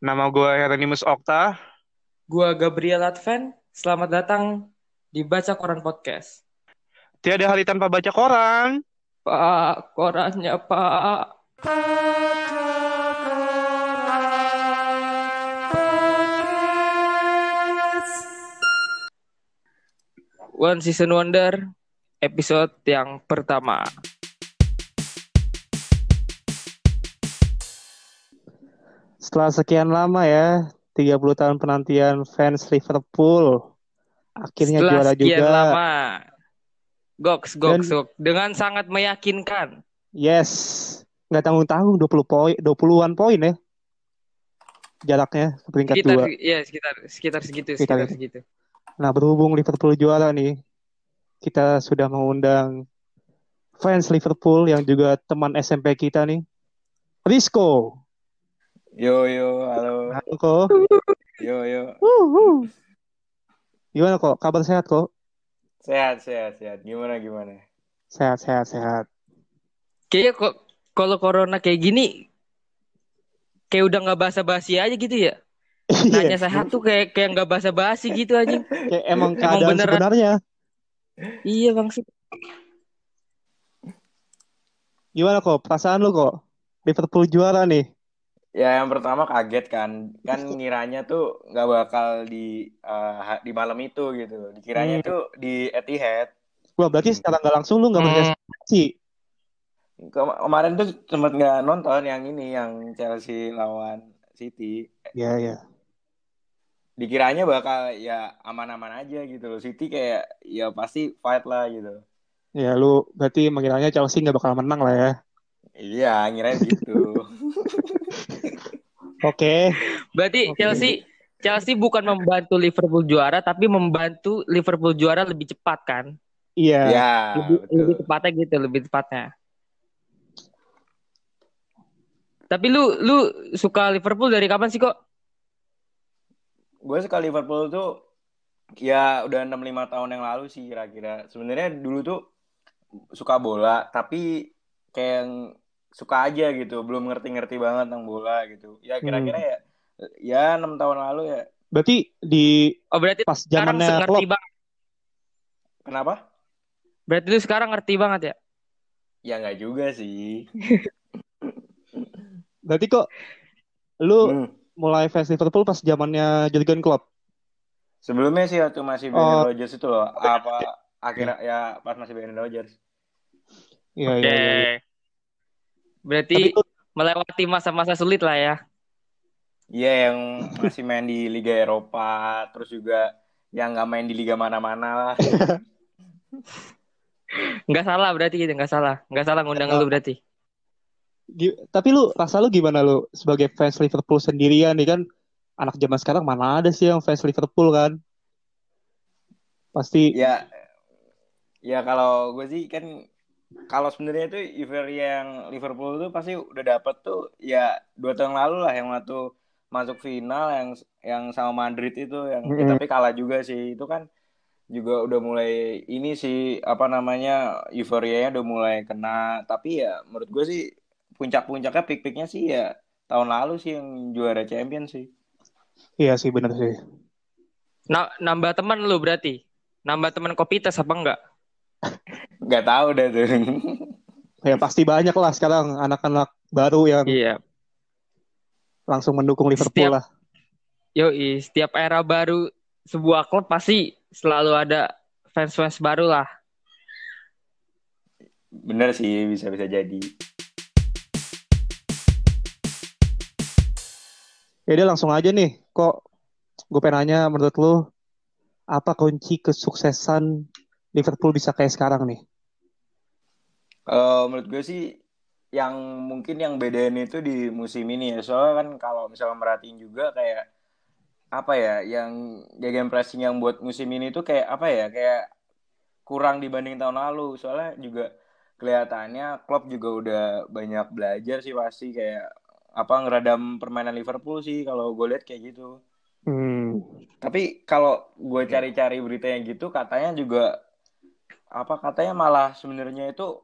Nama gue Heranimus Okta. Gua Gabriel Advan. Selamat datang di Baca Koran Podcast. Tiada hari tanpa baca koran. Pak, korannya Pak. One Season Wonder, episode yang pertama. Setelah sekian lama ya, 30 tahun penantian fans Liverpool. Akhirnya Setelah juara sekian juga. lama. Goks, goks, Dan- goks. Dengan sangat meyakinkan. Yes. Nggak tanggung-tanggung 20 poin, 20-an poin ya. Jaraknya ke peringkat Sekitar, dua. ya sekitar, sekitar segitu, Sekitar sekitar itu. segitu. Nah, berhubung Liverpool juara nih, kita sudah mengundang fans Liverpool yang juga teman SMP kita nih. Risco. Yo yo, halo. Halo kok. Yo yo. Gimana kok? Kabar sehat kok? Sehat sehat sehat. Gimana gimana? Sehat, sehat, sehat. Kayaknya kok kalau corona kayak gini kayak udah nggak basa-basi aja gitu ya. Nanya Iya, sehat tuh kayak kayak nggak basa-basi gitu anjing. kayak emang Emang keadaan beneran. sebenarnya. Iya bang Gimana kok? Perasaan lu kok? Liverpool juara nih. Ya yang pertama kaget kan, kan ngiranya tuh nggak bakal di eh, ha- di malam itu gitu. Dikiranya Hmm. tuh di Etihad. Wah, berarti secara nggak langsung lu nggak Hmm. berprestasi. Kem- kemarin tuh sempat nggak nonton yang ini yang Chelsea lawan City. Iya, iya. Dikiranya bakal ya aman-aman aja gitu loh. City kayak ya pasti fight lah gitu. Ya, lu berarti mengiranya Chelsea nggak bakal menang lah ya. Iya, ngirain gitu. Oke. Berarti Oke. Chelsea Chelsea bukan membantu Liverpool juara tapi membantu Liverpool juara lebih cepat kan? Iya. Ya, lebih, betul. lebih tepatnya gitu, lebih tepatnya. Tapi lu lu suka Liverpool dari kapan sih kok? Gue suka Liverpool tuh ya udah 65 tahun yang lalu sih kira-kira. Sebenarnya dulu tuh suka bola, tapi kayak yang suka aja gitu, belum ngerti-ngerti banget tentang bola gitu. Ya kira-kira Hmm. ya ya enam tahun lalu ya. Berarti di Oh berarti pas zamannya ngerti Klopp. banget. Kenapa? Berarti lu sekarang ngerti banget ya? Ya nggak juga sih. Berarti kok lu Hmm. mulai fans Liverpool pas zamannya Jurgen Klopp. Sebelumnya sih waktu masih Oh. Brendan Rodgers itu loh. Apa akhirnya ya pas masih Brendan Rodgers. Iya, Oke. iya, iya. Berarti lu melewati masa-masa sulit lah ya. Iya yang masih main di Liga Eropa, terus juga yang nggak main di liga mana-mana lah. Nggak salah berarti gitu, nggak salah. Nggak salah ngundang lu berarti. tapi lu rasa lu gimana lu sebagai fans Liverpool sendirian nih kan anak zaman sekarang mana ada sih yang fans Liverpool kan? Pasti Ya, ya kalau gue sih kan kalau sebenarnya itu euforia yang Liverpool tuh pasti udah dapet tuh ya dua tahun lalu lah yang waktu masuk final yang yang sama Madrid itu yang ya, Mm-mm. tapi kalah juga sih itu kan juga udah mulai ini sih apa namanya euforianya udah mulai kena tapi ya menurut gue sih puncak-puncaknya pik-piknya sih ya tahun lalu sih yang juara champion sih iya sih bener sih. Nah, nambah teman lu berarti. Nambah teman kopitas apa enggak? Nggak tahu dah tuh Ya pasti banyak lah sekarang anak-anak baru yang Iya. langsung mendukung Liverpool Setiap- lah. Yoi, setiap era baru sebuah klub pasti selalu ada fans-fans baru lah. bener sih bisa-bisa jadi Ya udah langsung aja nih. Kok gue pengen nanya menurut lu apa kunci kesuksesan Liverpool bisa kayak sekarang nih? Kalau menurut gue sih yang mungkin yang bedain itu di musim ini ya. Soalnya kan kalau misalnya merhatiin juga kayak apa ya, yang gegen pressing yang buat musim ini tuh kayak apa ya, kayak kurang dibanding tahun lalu. Soalnya juga kelihatannya Klopp juga udah banyak belajar sih pasti kayak apa ngeradam permainan Liverpool sih kalau gue lihat kayak gitu. Hmm. Tapi kalau gue cari-cari berita yang gitu katanya juga apa katanya malah sebenarnya itu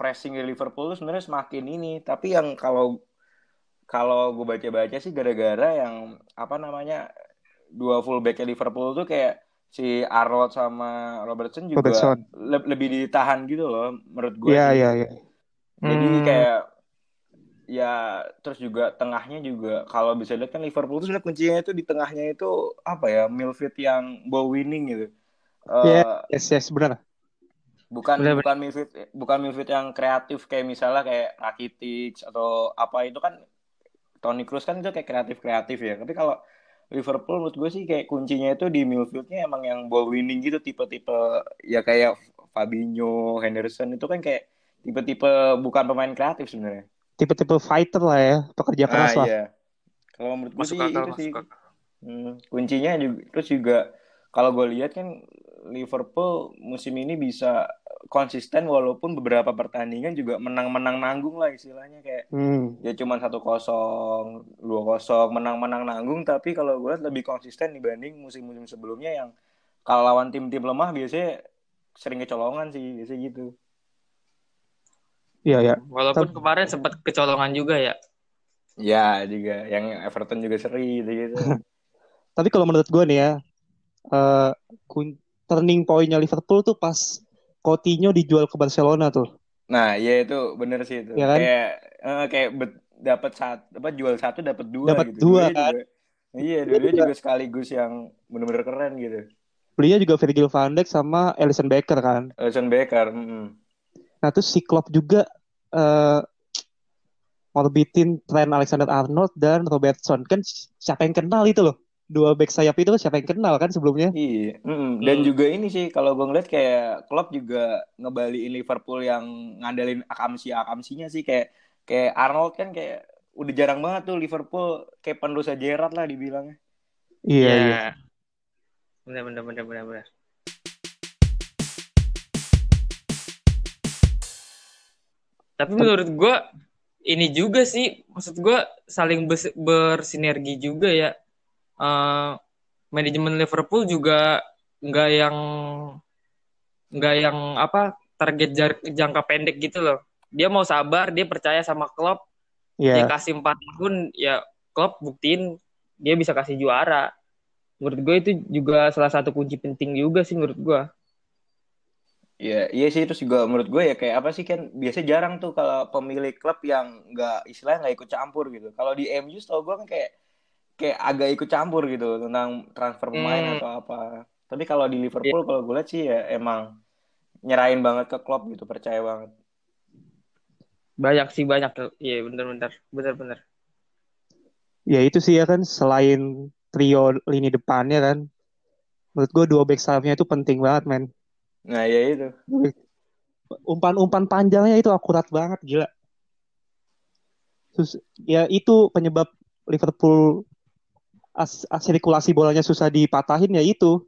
pressing di Liverpool sebenarnya semakin ini. Tapi yang kalau kalau gue baca-baca sih gara-gara yang apa namanya dua fullbacknya Liverpool tuh kayak si Arnold sama Robertson juga Robertson. le- lebih ditahan gitu loh menurut gue. Iya, iya, iya. Jadi Hmm. kayak ya terus juga tengahnya juga kalau bisa lihat kan Liverpool tuh sebenarnya kuncinya itu di tengahnya itu apa ya midfield yang ball winning gitu. Iya. Yes, yes, benar. Bukan Bener, bukan midfield bukan midfield yang kreatif kayak misalnya kayak Rakitic atau apa itu kan Toni Kroos kan itu kayak kreatif kreatif ya. Tapi kalau Liverpool menurut gue sih kayak kuncinya itu di midfieldnya emang yang ball winning gitu tipe-tipe ya kayak Fabinho, Henderson itu kan kayak tipe-tipe bukan pemain kreatif sebenarnya. Tipe-tipe fighter lah ya, pekerja keras Ah lah. iya. Kalau menurut gue sih akal, itu sih akal. Hmm, kuncinya juga terus juga kalau gue lihat kan Liverpool musim ini bisa konsisten walaupun beberapa pertandingan juga menang-menang nanggung lah istilahnya kayak Hmm. ya cuman satu kosong dua kosong menang-menang nanggung tapi kalau gue lihat lebih konsisten dibanding musim-musim sebelumnya yang kalau lawan tim-tim lemah biasanya sering kecolongan sih biasanya gitu Iya, iya. Walaupun kemarin sempat kecolongan juga ya. ya juga yang Everton juga seri gitu gitu Tapi kalau menurut gue nih ya, eh kun- turning point-nya Liverpool tuh pas Coutinho dijual ke Barcelona tuh. nah ya itu bener sih itu Iya kan? kayak eh, kayak dapat satu apa jual satu dapat dua Dapat gitu dua, kan? juga iya dua-duanya juga sekaligus yang bener-bener keren gitu Belinya juga Virgil van Dijk sama Alisson Becker kan. Alisson Becker mm. Nah terus si Klopp juga eh orbitin Trent Alexander-Arnold dan Robertson. Kan siapa yang kenal itu loh? Dua back sayap itu siapa yang kenal kan sebelumnya? Iya, mm. dan Hmm. juga ini sih kalau gue ngeliat kayak Klopp juga ngebaliin Liverpool yang ngandelin akamsi akamsinya sih kayak kayak Arnold kan kayak udah jarang banget tuh Liverpool kayak penerusnya Gerrard lah dibilangnya. Iya, iya. Benar benar benar benar benar. Tapi menurut gua ini juga sih maksud gua saling bersinergi juga ya. Eh, manajemen Liverpool juga nggak yang nggak yang apa target jar- jangka pendek gitu loh. Dia mau sabar, dia percaya sama Klopp, dia Iya. kasih empat tahun ya Klopp buktiin dia bisa kasih juara menurut gue itu juga salah satu kunci penting juga sih menurut gue Iya, iya sih terus juga menurut gue ya kayak apa sih kan biasa jarang tuh kalau pemilik klub yang nggak istilahnya nggak ikut campur gitu. Kalau di MU tau gue kan kayak kayak agak ikut campur gitu tentang transfer pemain Hmm. atau apa. Tapi kalau di Liverpool kalau gue lihat sih ya emang nyerahin banget ke klub gitu, percaya banget. banyak sih banyak iya bener-bener bener-bener Ya itu sih ya kan selain trio lini depannya kan. Menurut gue dua back sayapnya itu penting banget men. Nah, ya itu. Umpan-umpan panjangnya itu akurat banget gila. Terus ya itu penyebab Liverpool as, as- sirkulasi bolanya susah dipatahin ya itu.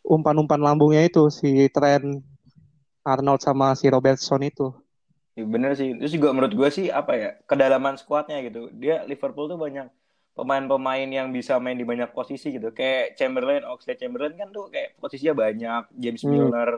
Umpan-umpan lambungnya itu si Trent Arnold sama si Robertson itu. Ya, bener sih. Terus juga menurut gue sih apa ya kedalaman skuadnya gitu. Dia Liverpool tuh banyak pemain-pemain yang bisa main di banyak posisi gitu. Kayak Chamberlain, Oxlade Chamberlain kan tuh kayak posisinya banyak. James Hmm. Milner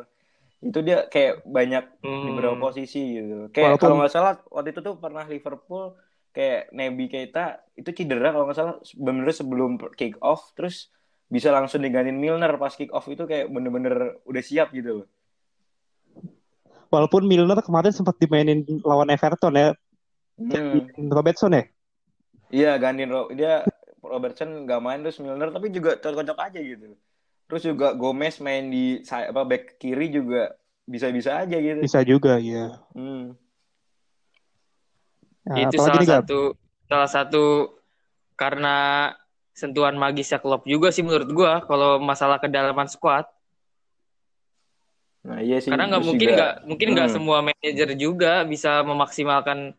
itu dia kayak banyak di Hmm. beberapa posisi gitu. Kayak Walaupun- kalau nggak salah waktu itu tuh pernah Liverpool kayak Naby Keita itu cedera kalau nggak salah bener-bener sebelum kick off terus bisa langsung digantiin Milner pas kick off itu kayak bener-bener udah siap gitu loh. Walaupun Milner kemarin sempat dimainin lawan Everton ya. Hmm. Robertson ya. Iya gantiin Ro- dia Robertson nggak main terus Milner tapi juga cocok-cocok aja gitu. Terus juga Gomez main di apa back kiri juga bisa-bisa aja gitu. Bisa juga ya. Hmm. Nah, itu salah satu salah satu karena sentuhan magisnya Klopp juga sih menurut gue kalau masalah kedalaman squad Nah iya sih. karena nggak mungkin juga- nggak mungkin nggak Hmm. semua manajer juga bisa memaksimalkan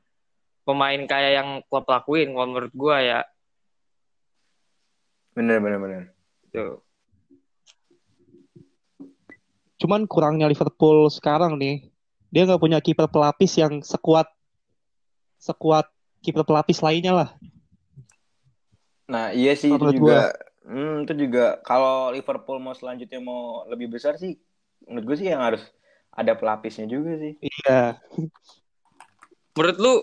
pemain kayak yang Klopp lakuin kalau menurut gue ya Bener bener bener. tuh Cuman kurangnya Liverpool sekarang nih, dia nggak punya kiper pelapis yang sekuat sekuat kiper pelapis lainnya lah. Nah iya sih itu juga. Hmm, itu juga kalau Liverpool mau selanjutnya mau lebih besar sih, menurut gue sih yang harus ada pelapisnya juga sih. Iya. menurut lu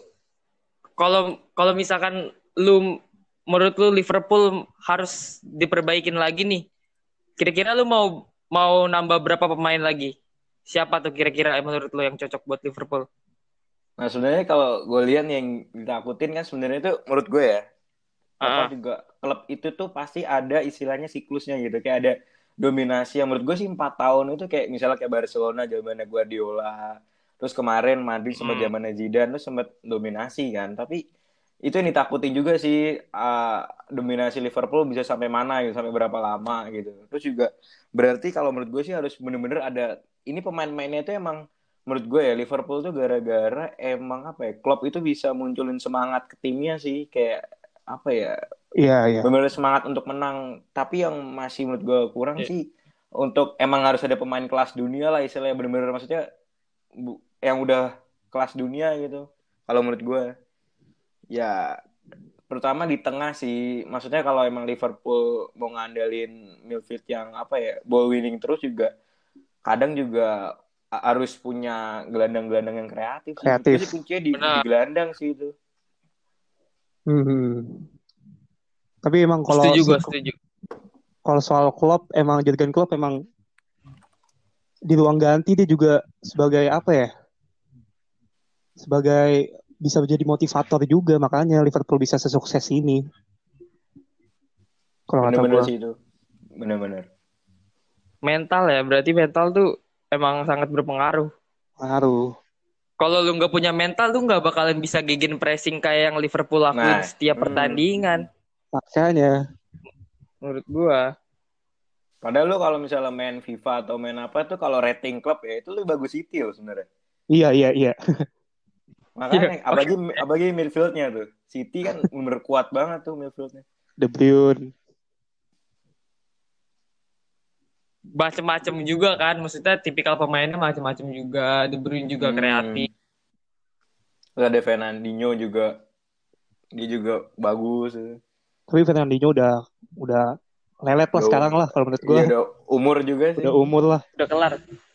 kalau kalau misalkan lu menurut lu Liverpool harus diperbaikin lagi nih. Kira-kira lu mau mau nambah berapa pemain lagi? Siapa tuh kira-kira menurut lu yang cocok buat Liverpool? Nah sebenarnya kalau gue lihat yang ditakutin kan sebenarnya itu menurut gue ya apa Ah. juga klub itu tuh pasti ada istilahnya siklusnya gitu kayak ada dominasi yang menurut gue sih empat tahun itu kayak misalnya kayak Barcelona zamannya Guardiola terus kemarin Madrid sempat Hmm. zamannya Zidane terus sempat dominasi kan tapi itu yang ditakutin juga sih ah, dominasi Liverpool bisa sampai mana gitu sampai berapa lama gitu terus juga berarti kalau menurut gue sih harus bener-bener ada ini pemain-pemainnya itu emang menurut gue ya Liverpool tuh gara-gara emang apa ya klub itu bisa munculin semangat ke timnya sih kayak apa ya Iya, iya. benar semangat untuk menang tapi yang masih menurut gue kurang Iya. sih untuk emang harus ada pemain kelas dunia lah istilahnya benar-benar maksudnya bu- yang udah kelas dunia gitu kalau menurut gue ya terutama di tengah sih maksudnya kalau emang Liverpool mau ngandalin midfield yang apa ya ball winning terus juga kadang juga harus punya gelandang-gelandang yang kreatif sih. Kreatif. Itu sih kuncinya di, Benar. di gelandang sih itu Hmm. Tapi emang kalau setuju gue, setuju. kalau soal Klopp emang Jurgen Klopp emang di ruang ganti dia juga sebagai apa ya? Sebagai bisa menjadi motivator juga makanya Liverpool bisa sesukses ini. Kalau kata gua. itu bener-bener Mental ya, berarti mental tuh emang sangat berpengaruh. Ngaruh. Kalau lu nggak punya mental, lu nggak bakalan bisa gegen pressing kayak yang Liverpool lakuin Nah, setiap hmm. pertandingan. Makanya Menurut gua. Padahal lu kalau misalnya main FIFA atau main apa tuh kalau rating klub ya itu lebih bagus City loh sebenarnya. iya iya iya. Makanya Iya, apalagi apalagi midfieldnya tuh. City kan bener kuat banget tuh midfieldnya. De Bruyne. Macem-macem juga kan, maksudnya tipikal pemainnya macem-macem juga. De Bruyne juga Hmm. kreatif. Terus ada Fernandinho juga. Dia juga bagus. Tapi Fernandinho udah udah lelet lah Udah- sekarang lah kalau menurut gua. Iya udah umur juga sih. Udah umur lah, Udah kelar.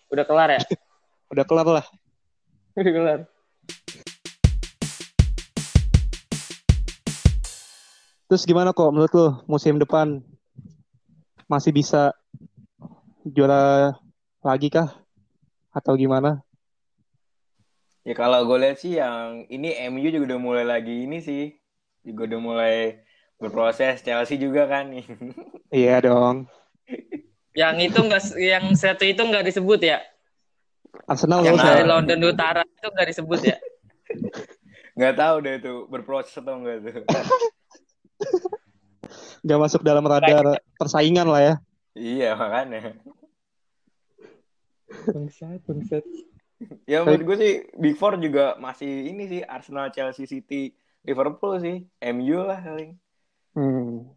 Udah kelar ya? udah kelar lah. Udah kelar. Terus gimana kok menurut lu musim depan masih bisa juara lagi kah? Atau gimana? Ya kalau gue lihat sih yang ini MU juga udah mulai lagi ini sih. Juga udah mulai berproses. Chelsea juga kan nih. Iya dong. Yang itu enggak yang satu itu enggak disebut ya? Arsenal Yang dari. London Utara itu enggak disebut ya? Nggak tahu deh itu berproses atau enggak tuh. nggak masuk dalam radar persaingan lah ya. Iya makanya. Bangsat, bangsat. Ya menurut gue sih Big Four juga masih ini sih Arsenal, Chelsea, City, Liverpool sih. MU lah paling. Hmm.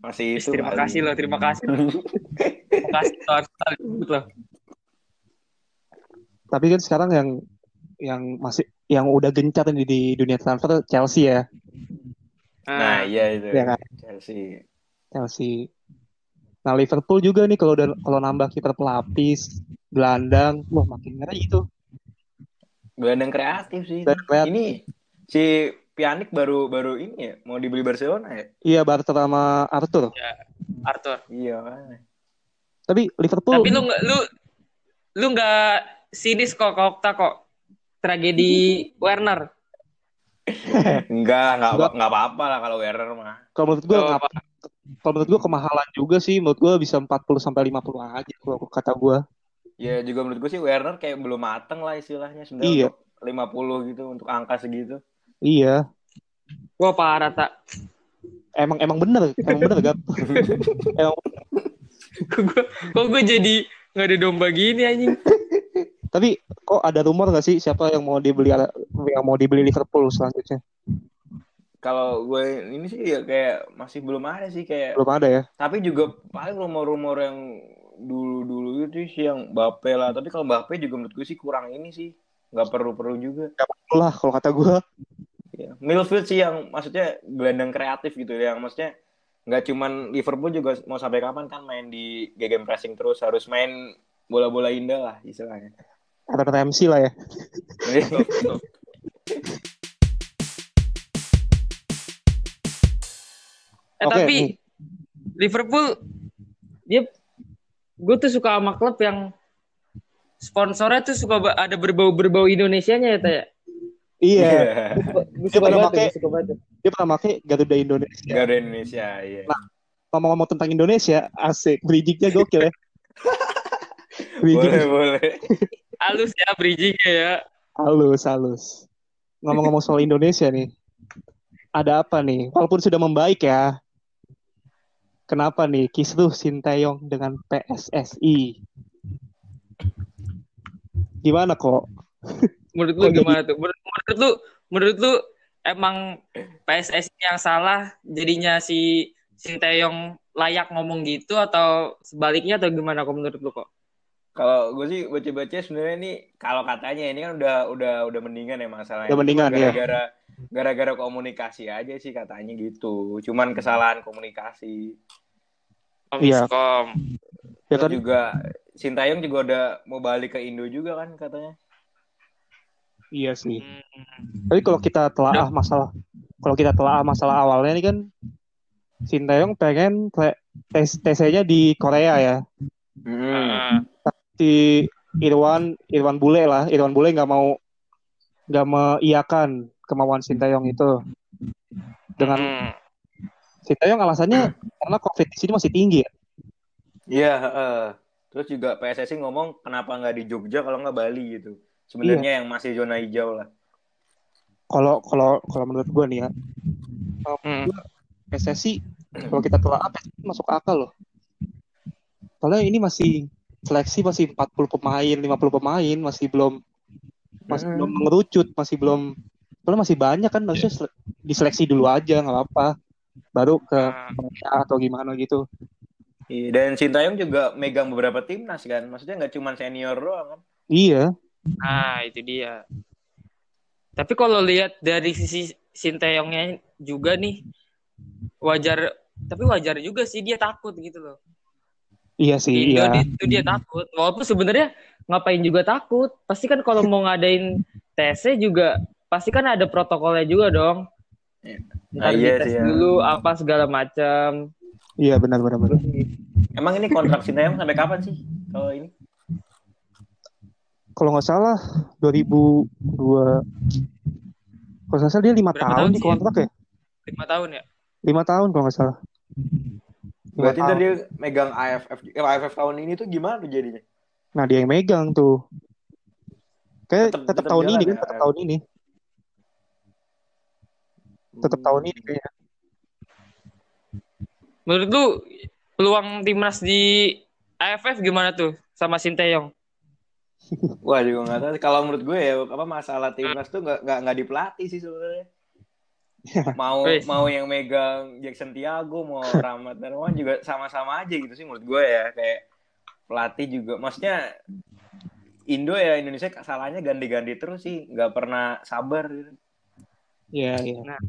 Masih itu. terima paling. kasih loh, terima kasih. Terima kasih loh, Arsenal loh. Tapi kan sekarang yang yang masih yang udah gencar nih di dunia transfer Chelsea ya. Nah iya itu. Iya kan? Chelsea. Chelsea. Nah Liverpool juga nih kalau kalau nambah kiper pelapis, gelandang, wah makin ngeri itu. Gelandang kreatif sih. Dan kreatif. Ini si Pjanic baru baru ini ya mau dibeli Barcelona ya. Iya Barca sama Arthur. Arthur. Iya. Tapi Liverpool Tapi lu nggak lu lu nggak sinis kok Kokta kok tragedi Werner. Enggak, enggak Enggak. enggak apa-apa lah kalau Werner mah. kalau menurut gue Gak apa. Kalau menurut gue kemahalan juga sih menurut gue bisa 40 sampai 50 aja kalau kata gue. Ya juga menurut gue sih Werner kayak belum mateng lah istilahnya Iya. sebenarnya untuk 50 gitu untuk angka segitu. Iya. Wah parah tak. Emang emang bener, emang bener gak? emang Kok gue kok gue jadi nggak ada domba gini anjing. Tapi kok ada rumor gak sih siapa yang mau dibeli yang mau dibeli Liverpool selanjutnya? Kalau gue ini sih ya kayak masih belum ada sih kayak Belum ada ya. tapi juga paling rumor-rumor yang dulu-dulu itu sih yang Mbappe lah. Tapi kalau Mbappe juga menurut gue sih kurang ini sih. nggak perlu-perlu juga. Gak perlu lah kalau kata gue. Ya. Midfield sih yang maksudnya gelandang kreatif gitu yang maksudnya nggak cuman Liverpool juga mau sampai kapan kan main di gegen pressing terus harus main bola-bola indah lah istilahnya. Ada Ramsey lah ya. Eh Oke, tapi. Liverpool dia gue tuh suka sama klub yang sponsornya tuh suka ada berbau-berbau Indonesianya ya Taya. Iya, Gue suka pernah banget, suka banget. dia pernah pakai Garuda Indonesia. Garuda Indonesia, iya. Ngomong-ngomong tentang Indonesia, asik. Bridgingnya gokil ya. Bridging Boleh, boleh. Halus ya bridgingnya ya. halus, halus. Ngomong-ngomong soal Indonesia nih. Ada apa nih? Walaupun sudah membaik ya. Kenapa nih kisruh Sinteyong dengan PSSI? Gimana kok? Menurut lu gimana tuh? Menurut, menurut lu menurut lu emang PSSI yang salah jadinya si Sinteyong layak ngomong gitu atau sebaliknya atau gimana kok menurut lu kok? Kalau gue sih baca-baca sebenarnya ini kalau katanya ini kan udah udah udah mendingan ya masalahnya. Udah mendingan, Cuma ya. gara-gara gara-gara komunikasi aja sih katanya gitu. Cuman kesalahan komunikasi. Iya. miskom. Ya kan? juga Sintayong juga udah mau balik ke Indo juga kan katanya. Iya sih. Hmm. Tapi kalau kita telaah masalah, kalau kita telaah masalah awalnya ini kan Sinteyong pengen tes TC-nya di Korea ya. Hmm. Ah, Si Irwan Irwan Bule lah, Irwan Bule nggak mau nggak mengiyakan kemauan Sinteyong itu. Dengan hmm. Sinteyong alasannya karena COVID di sini masih tinggi ya. Iya, heeh. Terus juga PSSI ngomong kenapa nggak di Jogja kalau nggak Bali gitu. Sebenarnya yang masih zona hijau lah. Kalau kalau kalau menurut gua nih ya, Hmm. PSSI kalau kita telaah PSSI masuk akal loh. Soalnya ini masih seleksi masih 40 pemain, 50 pemain, masih belum masih Hmm. belum mengerucut, masih belum soalnya masih banyak kan maksudnya sele- diseleksi dulu aja nggak apa-apa. Baru ke Ah. Korea atau gimana gitu. Iya, dan Sintayong juga megang beberapa timnas kan. Maksudnya nggak cuma senior doang kan. Iya, Nah, itu dia. Tapi kalau lihat dari sisi Sinteyongnya juga nih wajar tapi wajar juga sih dia takut gitu loh. iya sih, Indo iya. itu dia takut. Walaupun sebenarnya ngapain juga takut. Pasti kan kalau mau ngadain TC juga pasti kan ada protokolnya juga dong. Nah, Ntar iya dites sih, ya. dulu apa segala macam. Iya benar benar benar. Emang ini kontrak Sintayong sampai kapan sih? Kalau ini? Kalau nggak salah 2002 kalau nggak salah dia lima tahun tahun di ya? kontrak ya? Lima tahun ya. Lima tahun kalau nggak salah. Berarti ntar tahun. dia megang AFF. Eh, AFF tahun ini tuh gimana tuh jadinya? Nah dia yang megang tuh. Kayak tetap tetep tahun ini ya, kan, tetap AFF. tahun ini, tetap tahun ini kayaknya. Menurut lu peluang timnas di AFF gimana tuh sama Sinteyong? Wah juga nggak tahu. Kalau menurut gue ya apa masalah timnas tuh nggak nggak nggak dipelatih sih sebenarnya. mau mau yang megang Jackson Tiago mau Rahmat Darmawan juga sama-sama aja gitu sih menurut gue ya kayak pelatih juga maksudnya Indo ya Indonesia salahnya ganti-ganti terus sih nggak pernah sabar gitu. Iya iya. Nah.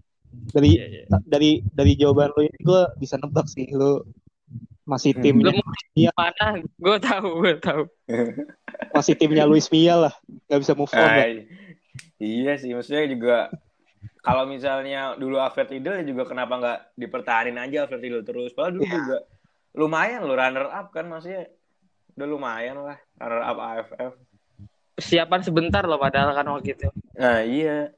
Dari Iya, iya. dari dari jawaban lu ini gue bisa nebak sih lu masih Hmm. timnya Lu mau mana? Gue tahu, gue tahu. masih timnya Luis Mia lah nggak bisa move on lah. Ah, iya sih maksudnya juga kalau misalnya dulu Alfred Riedel ya juga kenapa nggak dipertahanin aja Alfred Riedel terus padahal dulu Iya. juga lumayan lo runner up kan maksudnya udah lumayan lah runner up AFF Persiapan sebentar loh padahal kan waktu itu. nah iya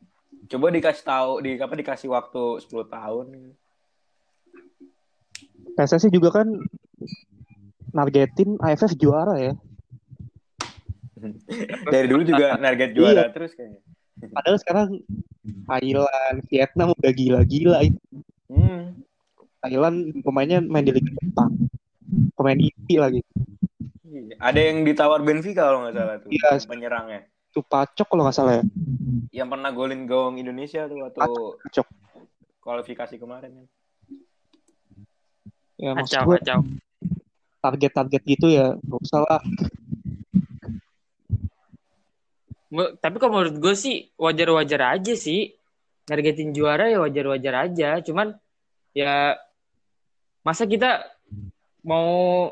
coba dikasih tahu di apa dikasih waktu 10 tahun PSSI juga kan nargetin AFF juara ya. dari dulu juga target juara terus kayaknya Padahal sekarang Thailand, Vietnam udah gila-gila itu. hmm. Thailand pemainnya main di Liga Jepang. Pemain inti lagi. Iya. ada yang ditawar Benfica kalau nggak salah tuh Iya. penyerangnya Itu Pacok kalau nggak salah ya. yang pernah golin gawang Indonesia tuh waktu Pacok. kualifikasi kemarin kan Ya maksud Kacau, gue target-target gitu ya nggak usah lah. Tapi kalau menurut gue sih wajar-wajar aja sih. Nargetin juara ya wajar-wajar aja. Cuman ya masa kita mau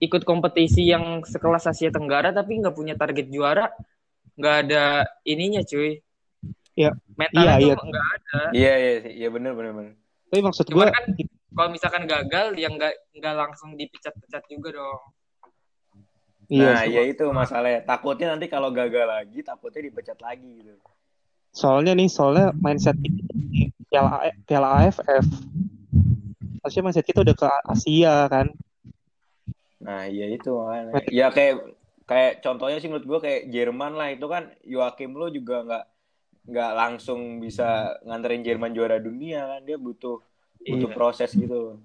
ikut kompetisi yang sekelas Asia Tenggara tapi nggak punya target juara, nggak ada ininya cuy. Ya, Mentalnya iya, tuh iya. nggak ada. iya iya sih iya bener bener bener Tapi maksud gue Cuman kan kalau misalkan gagal ya nggak nggak langsung dipecat-pecat juga dong. Iya, nah, ya itu masalahnya. Takutnya nanti kalau gagal lagi, takutnya dipecat lagi gitu. soalnya nih, soalnya mindset kita di Piala, Piala AFF. Harusnya mindset kita udah ke Asia kan. Nah, iya itu makanya. Ya kayak kayak contohnya sih menurut gue kayak Jerman lah itu kan Joachim Low juga nggak nggak langsung bisa nganterin Jerman juara dunia kan dia butuh butuh Iya. proses gitu.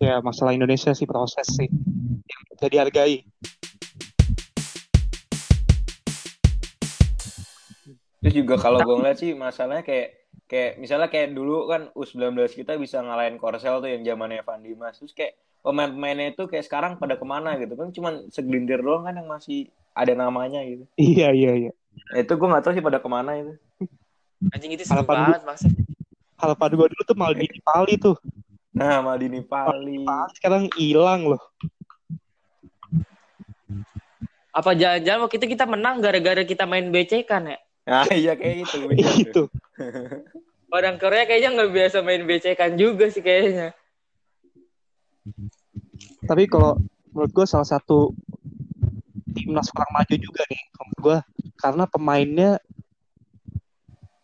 Ya, masalah Indonesia sih proses sih. Yang jadi dihargai. Terus juga kalau gue ngeliat sih masalahnya kayak kayak misalnya kayak dulu kan U19 kita bisa ngalahin Korsel tuh yang zamannya Evan Dimas. Terus kayak pemain-pemainnya itu kayak sekarang pada ke mana gitu kan cuman segelintir doang kan yang masih ada namanya gitu. Iya, iya, iya. Nah, itu gue nggak tahu sih pada ke mana itu. Anjing itu seru Harapan banget maksud. Harapan gue dulu tuh Maldini Pali tuh. Nah, Maldini Pali. Sekarang hilang loh. Apa jangan-jangan waktu itu kita menang gara-gara kita main BC kan ya? Nah, iya kayak gitu. tuh. Itu. Orang Korea kayaknya nggak biasa main BC kan juga sih kayaknya. Tapi kalau menurut gue salah satu timnas kurang maju juga nih menurut gue karena pemainnya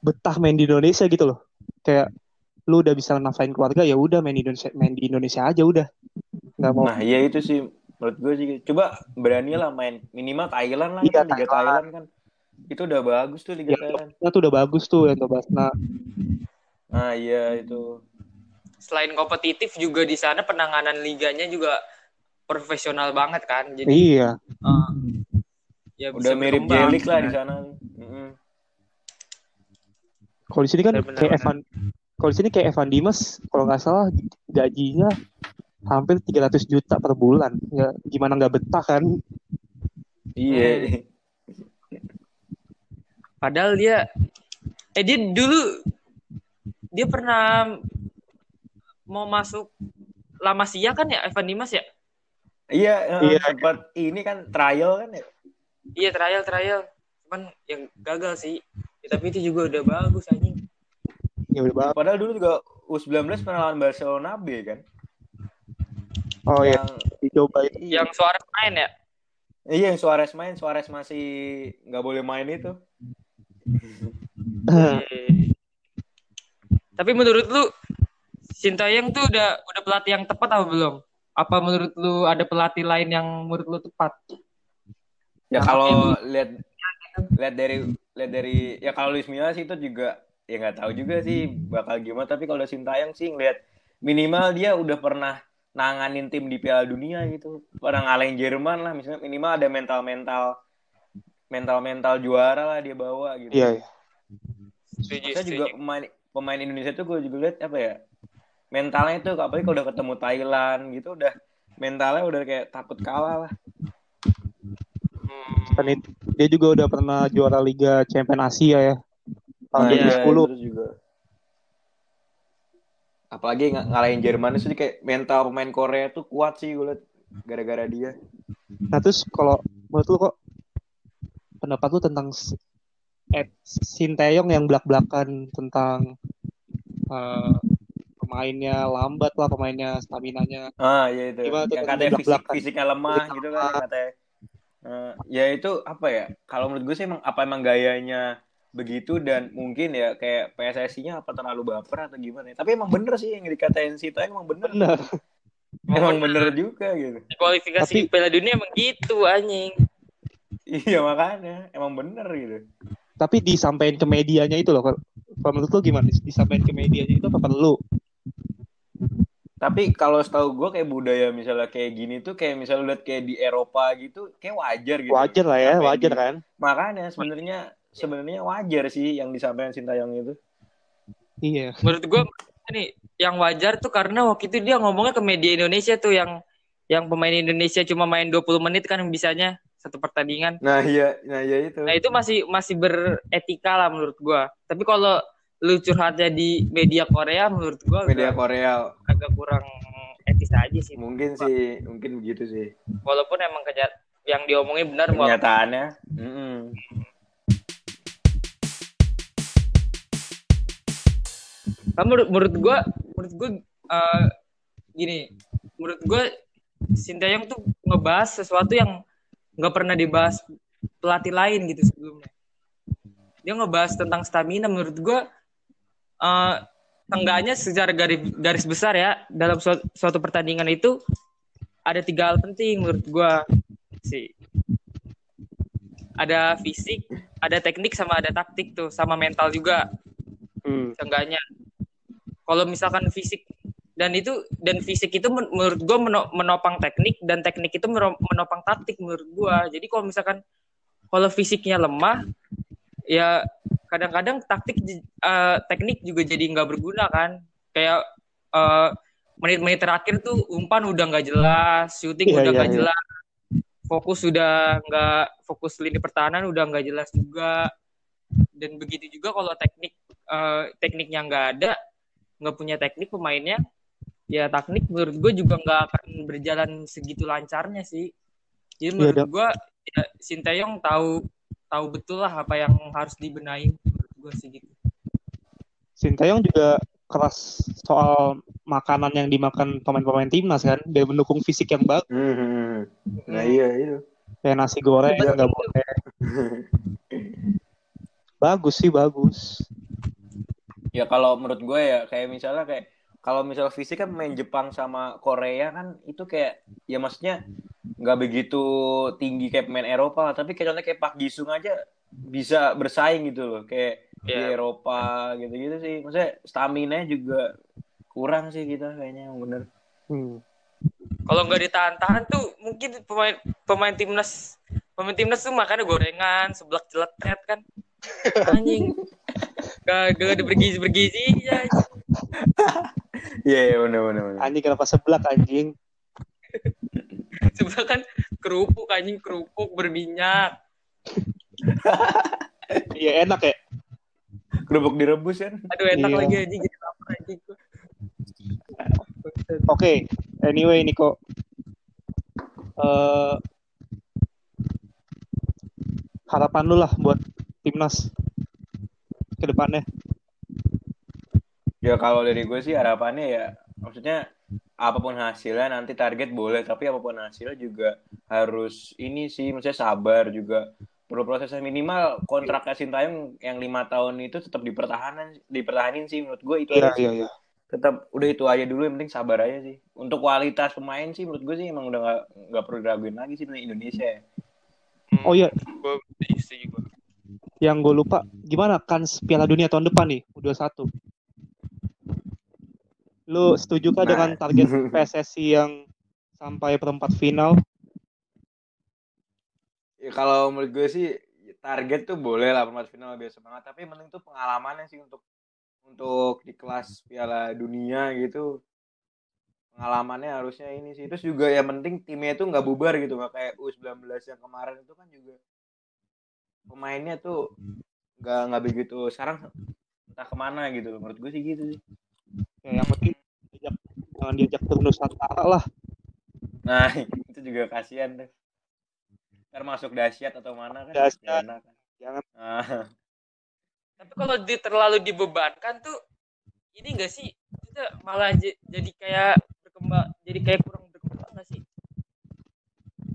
betah main di Indonesia gitu loh. Kayak lu udah bisa nafkahin keluarga ya udah main di Indonesia main di Indonesia aja udah. Nggak mau Nah, iya itu sih menurut gue sih. Coba berani lah main minimal Thailand lah Iya, kan Liga Thailand. Thailand kan. Itu udah bagus tuh Liga Ya, Thailand. Tuh udah bagus tuh yang Tobasna. Nah, iya itu. Selain kompetitif juga di sana penanganan liganya juga profesional banget kan. Jadi Iya. eh, ya bisa Udah mirip. Jelik lah di sana. Mm-mm. Kalau di sini kan Bener-bener. kayak Evan kalau di sini kayak Evan Dimas kalau nggak salah gajinya hampir 300 juta per bulan. Ya gimana nggak betah kan? Iya. Padahal dia eh dia dulu dia pernah mau masuk lama sia kan ya Evan Dimas ya? Iya, eh, Iya. sempat ini kan trial kan ya. Iya trial trial. Cuman yang gagal sih. Ya, tapi itu juga udah bagus anjing. Ya udah bagus. Padahal dulu juga U19 pernah lawan Barcelona B kan. Oh ya, Yang dicoba itu. iya, Yang suara main ya? iya yang Suarez main, Suarez masih nggak boleh main itu. Eh. Tapi menurut lu Sintayong tuh udah udah pelatih yang tepat apa belum? Apa menurut lu ada pelatih lain yang menurut lu tepat? Ya Nah, kalau lihat lihat dari lihat dari ya kalau Luis Milla sih itu juga ya nggak tahu juga sih bakal gimana tapi kalau Sintayong sih ngeliat minimal dia udah pernah nanganin tim di Piala Dunia gitu pernah ngalahin Jerman lah misalnya minimal ada mental mental mental mental juara lah dia bawa gitu Iya, iya. Setuju, saya juga pemain pemain Indonesia tuh gue juga lihat apa ya mentalnya itu apalagi kalau udah ketemu Thailand gitu udah mentalnya udah kayak takut kalah lah Hmm. Kan itu, dia juga udah pernah juara Liga Champion Asia ya. Tahun Nah, iya, 2010. itu juga. Apalagi ng- ngalahin Jerman itu kayak mental pemain Korea tuh kuat sih gue liat gara-gara dia. Nah terus kalau menurut lu kok pendapat lu tentang Ed Sinteyong yang belak-belakan tentang eh, pemainnya lambat lah, pemainnya stamina-nya. Ah iya itu. Gimana Yang tadi katanya fisik, fisiknya lemah Fisik gitu kan katanya. Eh, ya itu apa ya? Kalau menurut gue sih emang apa emang gayanya begitu dan mungkin ya kayak PSSI-nya apa terlalu baper atau gimana. ya. Tapi emang bener sih yang dikatain Sito emang bener. Bener. Emang bener juga gitu. Kualifikasi Tapi- Piala Dunia emang gitu anjing. Iya makanya emang bener gitu. Tapi disampaikan ke medianya itu loh. Kalau kalau menurut lu gimana? Disampaikan ke medianya itu apa perlu? Tapi kalau setahu gue kayak budaya misalnya kayak gini tuh kayak misalnya lihat kayak di Eropa gitu kayak wajar gitu. Wajar lah ya, Sampai wajar di- kan? Makanya sebenarnya sebenarnya wajar sih yang disampaikan Sintayong itu. Iya. Menurut gua nih yang wajar tuh karena waktu itu dia ngomongnya ke media Indonesia tuh yang yang pemain Indonesia cuma main 20 menit kan bisanya satu pertandingan. Nah iya, nah iya itu. Nah itu masih masih beretika lah menurut gua. Tapi kalau lu curhatnya di media Korea menurut gua Media agak, Korea agak kurang etis aja sih. mungkin sih mungkin begitu sih Walaupun emang kenya yang diomongin benar kenyataannya. Mm-mm. Kan menurut, menurut gua menurut gua eh, gini, menurut gue Sinteyong tuh ngebahas sesuatu yang nggak pernah dibahas pelatih lain gitu sebelumnya. Dia ngebahas tentang stamina menurut gue enggaknya secara garis, garis besar ya dalam suatu, suatu pertandingan itu ada tiga hal penting menurut gue sih. Ada fisik, ada teknik sama ada taktik tuh, sama mental juga Hmm. kalau misalkan fisik dan itu dan fisik itu men- menurut gue menopang teknik dan teknik itu meno- menopang taktik menurut gue jadi kalau misalkan kalau fisiknya lemah ya kadang-kadang taktik eh, teknik juga jadi nggak berguna kan kayak eh, menit-menit terakhir tuh umpan udah nggak jelas shooting Iya, udah iya, nggak iya. jelas fokus udah nggak fokus lini pertahanan udah nggak jelas juga dan begitu juga kalau teknik eh, tekniknya nggak ada nggak punya teknik pemainnya ya teknik menurut gue juga nggak akan berjalan segitu lancarnya sih jadi Iya, menurut Dok. gue ya, Sinteyong tahu tahu betul lah apa yang harus dibenahi menurut gue sih gitu Sintayong juga keras soal makanan yang dimakan pemain-pemain timnas kan. Dia mendukung fisik yang bagus. Hmm, hmm, hmm. Nah iya itu. Kayak nasi goreng Iya. nggak boleh. Bagus sih bagus. Ya kalau menurut gue ya kayak misalnya kayak kalau misal fisik kan main Jepang sama Korea kan itu kayak ya maksudnya nggak begitu tinggi kayak pemain Eropa tapi kayak contohnya kayak Pak Jisung aja bisa bersaing gitu loh kayak di Iya. Eropa gitu-gitu sih maksudnya stamina juga kurang sih kita kayaknya yang bener Hmm. kalau nggak ditahan-tahan tuh mungkin pemain pemain timnas pemain timnas tuh makannya gorengan seblak jeletet kan anjing gak, gak ada bergizi bergizi ya iya iya bener bener bener Anjing kenapa seblak anjing? seblak kan kerupuk anjing kerupuk berminyak Iya enak ya. kerupuk direbus kan aduh enak Iya. lagi anjing jadi lapar anjing. Oke, anyway Niko. Eh harapan lu lah buat timnas ke depannya. ya kalau dari gue sih harapannya ya maksudnya apa pun hasilnya nanti target boleh tapi apa pun hasilnya juga harus ini sih maksudnya sabar juga perlu prosesnya minimal kontraknya Sintayong yang lima tahun itu tetap dipertahanan dipertahanin sih menurut gue itu Iya aja sih. iya iya. tetap udah itu aja dulu yang penting sabar aja sih untuk kualitas pemain sih menurut gue sih emang udah nggak nggak perlu diraguin lagi sih di Indonesia ya. Oh iya, gua. yang gue lupa gimana kan Piala Dunia tahun depan nih U21 lu setuju kah Nah. dengan target PSSI yang sampai perempat final? Ya, kalau menurut gue sih target tuh boleh lah perempat final biasa banget tapi penting tuh pengalamannya sih untuk untuk di kelas Piala Dunia gitu. Pengalamannya harusnya ini sih. Terus juga yang penting timnya itu nggak bubar gitu nggak kayak U19 yang kemarin. Itu kan juga pemainnya tuh nggak nggak begitu sekarang entah ke mana gitu loh. Menurut gue sih gitu sih ya, yang penting diajak, jangan diajak ke Nusantara lah. Nah itu juga kasihan deh ntar masuk dahsyat atau mana kan Dahsyat. Kan. jangan. Nah, tapi kalau di, terlalu dibebankan tuh ini enggak sih? Kita malah j- jadi kayak berkembang jadi kayak kurang berkembang nggak sih?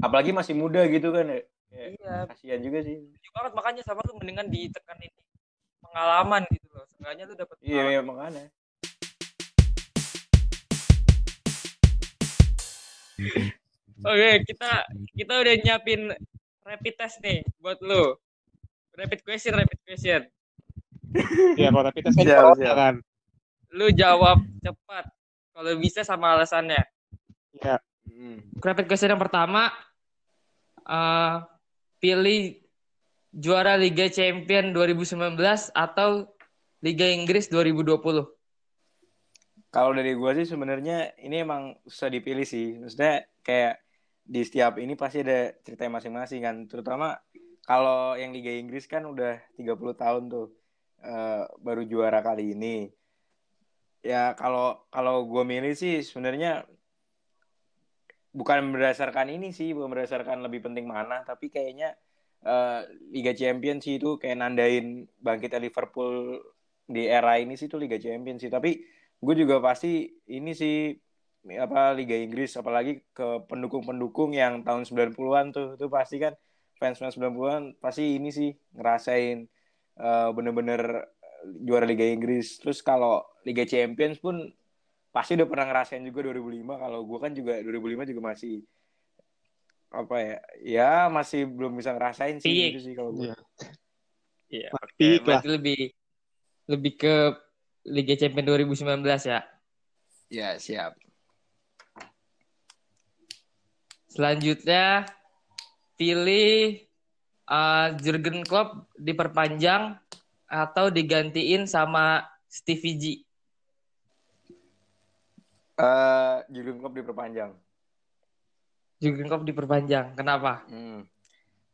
Apalagi masih muda gitu kan ya. Iya. kasihan juga sih. Setuju banget makanya sama lu mendingan ditekan ini. Pengalaman gitu loh seenggaknya lu dapat iya iya makanya oke kita kita udah nyiapin rapid test nih buat lu. Rapid question rapid question. Ya kalau rapid test kan Siap, corona siap. kan? Lu jawab cepat kalau bisa sama alasannya. Ya Hmm. rapid question yang pertama eh pilih juara Liga Champion 2019 atau Liga Inggris 2020 kalau dari gua sih sebenarnya ini emang susah dipilih sih. Maksudnya kayak di setiap ini pasti ada cerita masing-masing kan. Terutama kalau yang Liga Inggris kan udah 30 tahun tuh eh, baru juara kali ini. Ya kalau kalau gue milih sih sebenarnya bukan berdasarkan ini sih bukan berdasarkan lebih penting mana tapi kayaknya eh, Liga Champions sih itu kayak nandain bangkitnya Liverpool di era ini sih itu Liga Champions sih. Tapi gue juga pasti ini sih apa Liga Inggris apalagi ke pendukung-pendukung yang tahun 90-an tuh itu pasti kan fans fans 90-an pasti ini sih ngerasain uh, bener-bener juara Liga Inggris terus kalau Liga Champions pun pasti udah pernah ngerasain juga 2005 kalau gue kan juga 2005 juga masih apa ya ya masih belum bisa ngerasain sih Iya. gitu sih kalau gue Iya. Iya. Peak Oke, berarti lebih lebih ke Liga Champions 2019 ya. ya siap Selanjutnya pilih uh, Jurgen Klopp diperpanjang atau digantiin sama Stevie G. Eh Jurgen Klopp diperpanjang Jurgen Klopp diperpanjang. Kenapa? Hmm.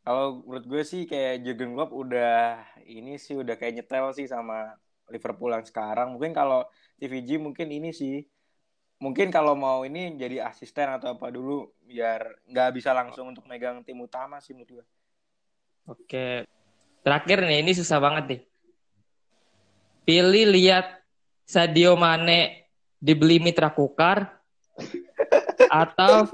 Kalau menurut gue sih kayak Jurgen Klopp udah ini sih udah kayak nyetel sih sama Liverpool yang sekarang. Mungkin kalau TVG mungkin ini sih mungkin kalau mau ini jadi asisten atau apa dulu biar nggak bisa langsung untuk megang tim utama sih menurut gue. Oke. Terakhir nih, ini susah banget nih. Pilih lihat Sadio Mane dibeli Mitra Kukar atau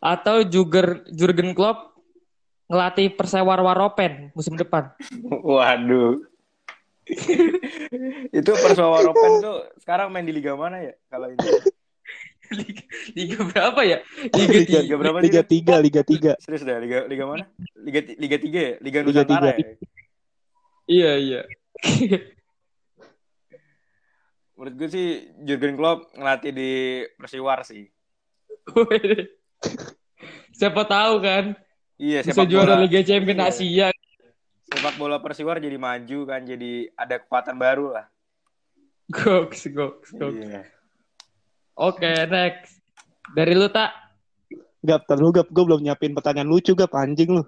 atau Jurgen Jurgen Klopp ngelatih Persewar Waropen musim depan. Waduh. Itu Persawa Ropen tuh sekarang main di liga mana ya kalau ini? Liga, liga berapa ya? Liga Liga, tiga. Liga berapa Liga? 3, Liga 3. Serius dah liga liga mana? Liga liga 3 ya? Liga Liga Nusantara tiga. ya? Iya, iya. Menurut gue sih Jurgen Klopp ngelatih di Persiwar sih. Siapa tahu kan Iya, bisa sepak juara bola, Liga Champions Iya. Asia. sepak bola Persiwar jadi maju kan, jadi ada kekuatan baru lah. Goks, goks, goks. Iya. Oke, next. Dari lu tak? Gap, tar lu Gap, gue belum nyiapin pertanyaan lucu Gap, anjing lu.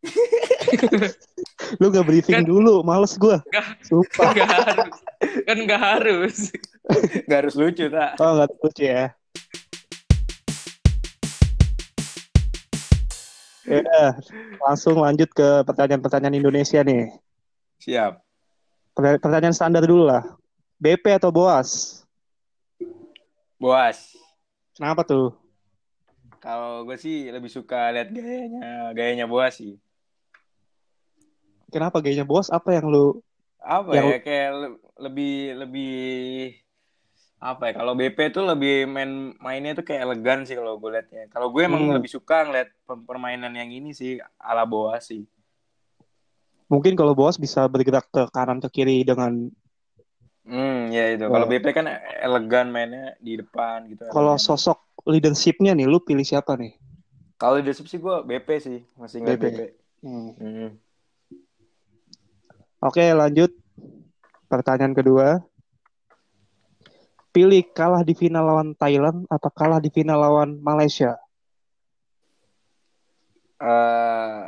lu gak briefing Kan- dulu, males gue. Sumpah. Enggak harus. Kan enggak harus. Gak harus lucu, tak? Oh, gak lucu ya. Ya, langsung lanjut ke pertanyaan-pertanyaan Indonesia nih. Siap. Pertanyaan standar dulu lah. BP atau Boas? Boas. Kenapa tuh? Kalau gue sih lebih suka lihat gayanya, gayanya Boas sih. Kenapa gayanya Boas? Apa yang lu... Apa Yang- ya, kayak le- lebih, lebih... Apa ya, kalau BP tuh lebih main mainnya tuh kayak elegan sih kalau gue liatnya. Kalau gue emang Hmm. lebih suka ngeliat per- permainan yang ini sih, ala Boas sih. Mungkin kalau Boas bisa bergerak ke kanan ke kiri dengan... Hmm, ya itu. Oh. Kalau BP kan elegan mainnya di depan gitu. Kalau elegan. sosok leadership-nya nih, lu pilih siapa nih? Kalau leadership sih gue BP sih, masih nggak BP. BP. Hmm. Hmm. Oke, lanjut. Pertanyaan kedua. Pilih kalah di final lawan Thailand atau kalah di final lawan Malaysia? Eh,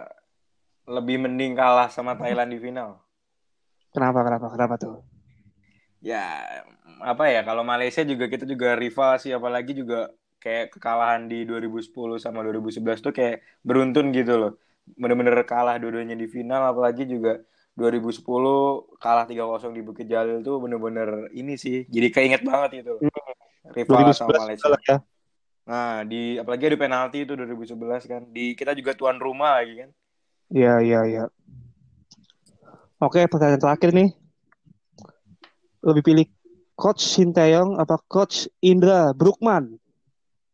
lebih mending kalah sama Thailand di final. Kenapa, kenapa, kenapa tuh? Ya, apa ya? Kalau Malaysia juga kita juga rival sih, apalagi juga kayak kekalahan di 2010 sama 2011 tuh kayak beruntun gitu loh. Bener-bener kalah dua-duanya di final, apalagi juga 2010 kalah 3-0 di Bukit Jalil tuh bener-bener ini sih. Jadi keinget banget itu. Rival sama 2011 Malaysia. ya. Nah, di apalagi ada penalti itu 2011 kan. Di kita juga tuan rumah lagi kan. Iya, iya, iya. Oke, pertanyaan terakhir nih. Lebih pilih Coach Sinteyong apa Coach Indra Brukman?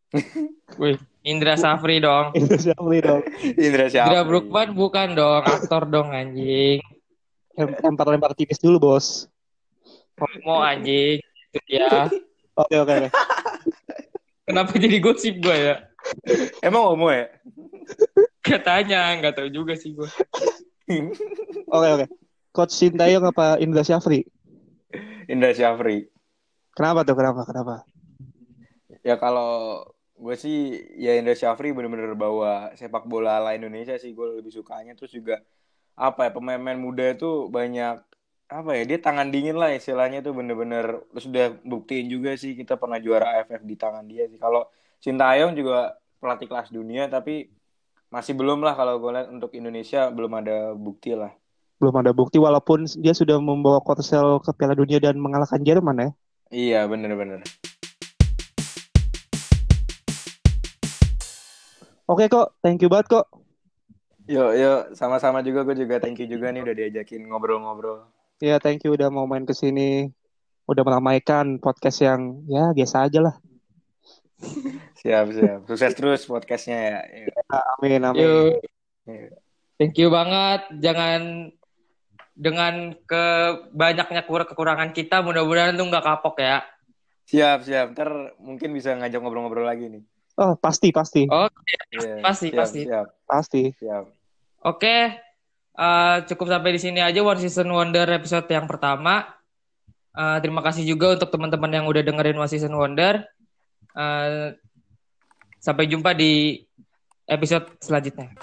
Wih, Indra Safri dong. Indra Syafri dong. Indra Syafri. Indra Brookman bukan dong, aktor dong anjing. Lem- Lempar-lempar tipis dulu, bos. Mau anjing. Itu ya. Oke, oke, oke. Kenapa jadi gosip gue ya? Emang homo ya? Katanya, nggak tahu juga sih gue. Oke, oke. Coach Sinteyong apa Indra Syafri? Indra Syafri. Kenapa tuh? Kenapa? Kenapa? Ya kalau gue sih ya Indra Syafri bener-bener bawa sepak bola ala Indonesia sih gue lebih sukanya terus juga apa ya pemain-pemain muda itu banyak apa ya dia tangan dingin lah istilahnya tuh bener-bener sudah buktiin juga sih kita pernah juara AFF di tangan dia sih kalau Sintayong juga pelatih kelas dunia tapi masih belum lah kalau gue lihat untuk Indonesia belum ada bukti lah belum ada bukti walaupun dia sudah membawa Korsel ke Piala Dunia dan mengalahkan Jerman ya. Iya, bener-bener. Oke kok, thank you banget kok. Yuk, yuk, sama-sama juga gue juga thank you juga nih udah diajakin ngobrol-ngobrol. Ya, thank you udah mau main ke sini. Udah meramaikan podcast yang ya biasa aja lah. Siap, siap. Sukses terus podcastnya ya. Yuk. Amin, amin. Yuk. Yuk. Thank you banget. Jangan dengan ke banyaknya kur- kekurangan kita, mudah-mudahan tuh nggak kapok ya. Siap, siap. Ntar mungkin bisa ngajak ngobrol-ngobrol lagi nih. Oh, pasti, pasti. Oh, Iya, Pasti, siap, pasti. Siap, Pasti. siap. Oke, eh, cukup sampai di sini aja One Season Wonder episode yang pertama. Eh, terima kasih juga untuk teman-teman yang udah dengerin One Season Wonder. Eh, sampai jumpa di episode selanjutnya.